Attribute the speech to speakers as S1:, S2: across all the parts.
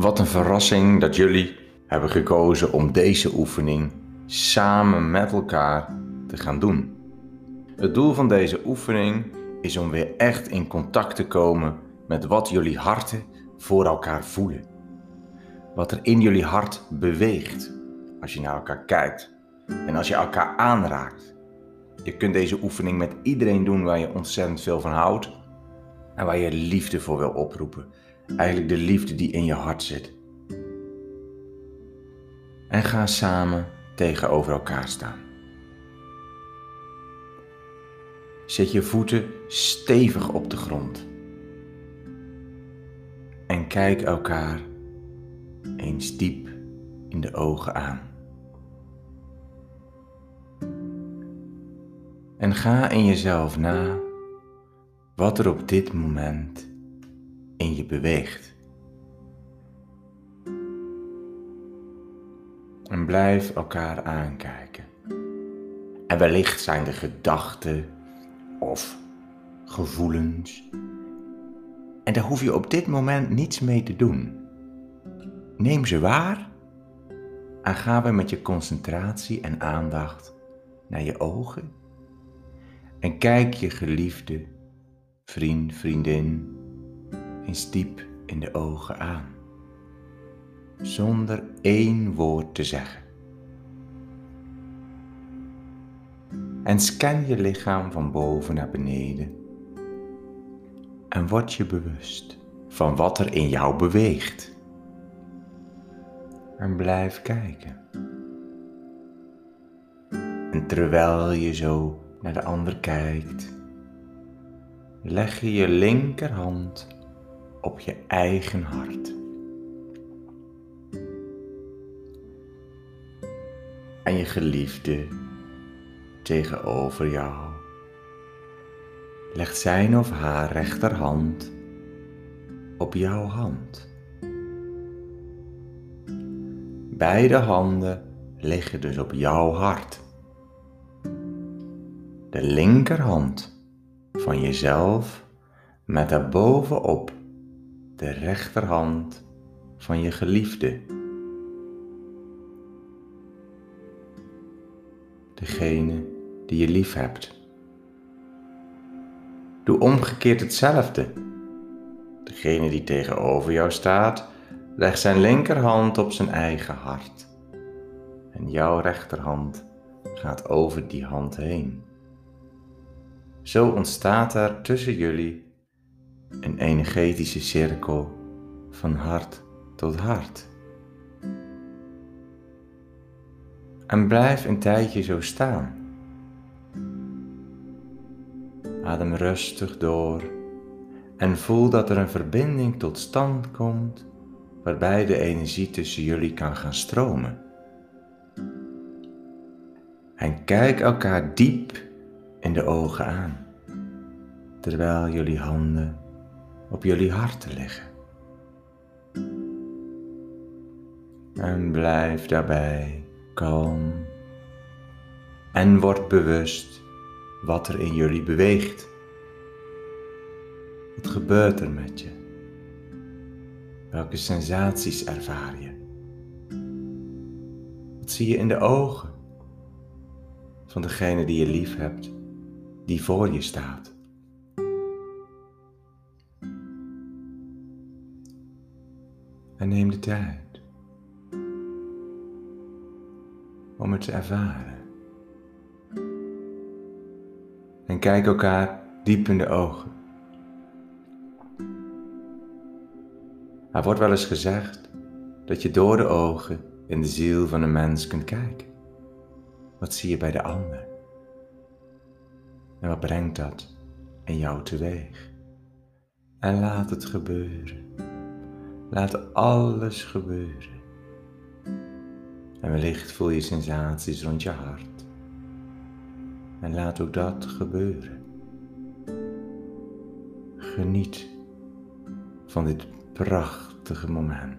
S1: Wat een verrassing dat jullie hebben gekozen om deze oefening samen met elkaar te gaan doen. Het doel van deze oefening is om weer echt in contact te komen met wat jullie harten voor elkaar voelen. Wat er in jullie hart beweegt als je naar elkaar kijkt en als je elkaar aanraakt. Je kunt deze oefening met iedereen doen waar je ontzettend veel van houdt en waar je liefde voor wil oproepen. Eigenlijk de liefde die in je hart zit. En ga samen tegenover elkaar staan. Zet je voeten stevig op de grond. En kijk elkaar eens diep in de ogen aan. En ga in jezelf na wat er op dit moment in je beweegt. En blijf elkaar aankijken. En wellicht zijn er gedachten of gevoelens. En daar hoef je op dit moment niets mee te doen. Neem ze waar en ga weer met je concentratie en aandacht naar je ogen. En kijk je geliefde, vriend, vriendin eens diep in de ogen aan. Zonder één woord te zeggen. En scan je lichaam van boven naar beneden. En word je bewust van wat er in jou beweegt. En blijf kijken. En terwijl je zo naar de ander kijkt, leg je je linkerhand op je eigen hart. En je geliefde tegenover jou legt zijn of haar rechterhand op jouw hand. Beide handen liggen dus op jouw hart. De linkerhand van jezelf met daarbovenop de rechterhand van je geliefde. Degene die je lief hebt. Doe omgekeerd hetzelfde. Degene die tegenover jou staat, legt zijn linkerhand op zijn eigen hart. En jouw rechterhand gaat over die hand heen. Zo ontstaat er tussen jullie een energetische cirkel van hart tot hart. En blijf een tijdje zo staan. Adem rustig door en voel dat er een verbinding tot stand komt waarbij de energie tussen jullie kan gaan stromen. En kijk elkaar diep in de ogen aan, terwijl jullie handen op jullie harten liggen. En blijf daarbij kalm en word bewust wat er in jullie beweegt. Wat gebeurt er met je? Welke sensaties ervaar je? Wat zie je in de ogen van degene die je lief hebt, die voor je staat? En neem de tijd om het te ervaren. En kijk elkaar diep in de ogen. Er wordt wel eens gezegd dat je door de ogen in de ziel van een mens kunt kijken. Wat zie je bij de ander? En wat brengt dat in jou teweeg? En laat het gebeuren. Laat alles gebeuren. En wellicht voel je sensaties rond je hart. En laat ook dat gebeuren. Geniet van dit prachtige moment.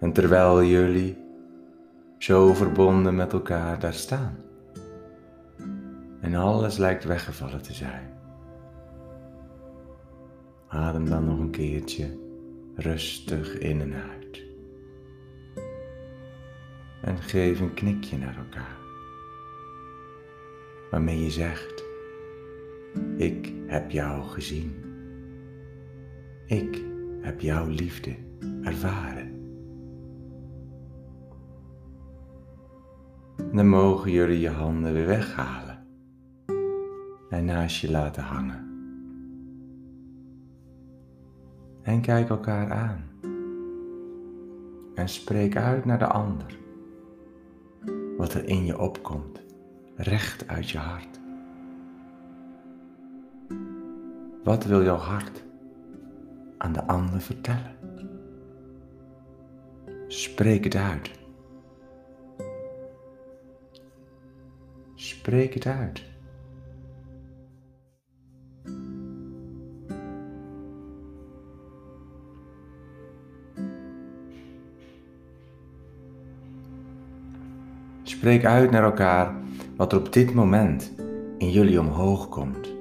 S1: En terwijl jullie zo verbonden met elkaar daar staan en alles lijkt weggevallen te zijn, Adem dan nog een keertje rustig in en uit. En geef een knikje naar elkaar. Waarmee je zegt: Ik heb jou gezien. Ik heb jouw liefde ervaren. Dan mogen jullie je handen weer weghalen en naast je laten hangen. En kijk elkaar aan. En spreek uit naar de ander. Wat er in je opkomt, recht uit je hart. Wat wil jouw hart aan de ander vertellen? Spreek het uit. Spreek het uit. Spreek uit naar elkaar wat er op dit moment in jullie omhoog komt.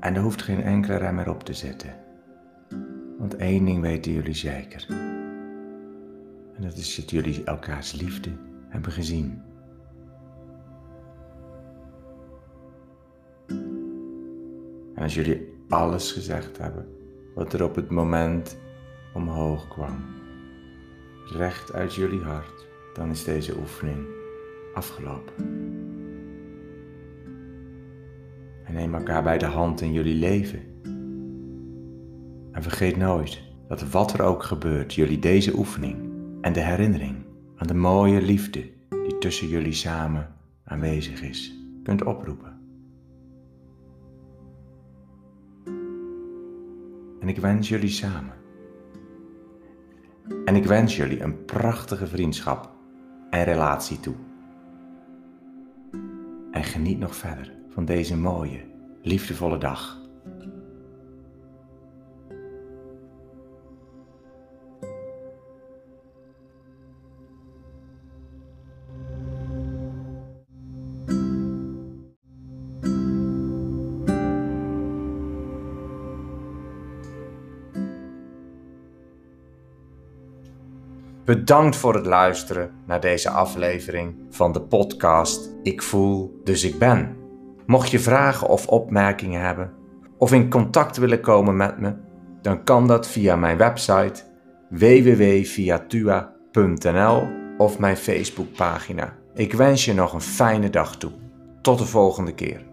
S1: En er hoeft geen enkele rem meer op te zetten. Want één ding weten jullie zeker. En dat is dat jullie elkaars liefde hebben gezien. En als jullie alles gezegd hebben wat er op het moment omhoog kwam, recht uit jullie hart, dan is deze oefening afgelopen. En neem elkaar bij de hand in jullie leven. En vergeet nooit dat wat er ook gebeurt, jullie deze oefening en de herinnering aan de mooie liefde die tussen jullie samen aanwezig is, kunt oproepen. En ik wens jullie samen en ik wens jullie een prachtige vriendschap en relatie toe. En geniet nog verder van deze mooie, liefdevolle dag. Bedankt voor het luisteren naar deze aflevering van de podcast Ik voel, dus ik ben. Mocht je vragen of opmerkingen hebben of in contact willen komen met me, dan kan dat via mijn website www.viatua.nl of mijn Facebookpagina. Ik wens je nog een fijne dag toe. Tot de volgende keer.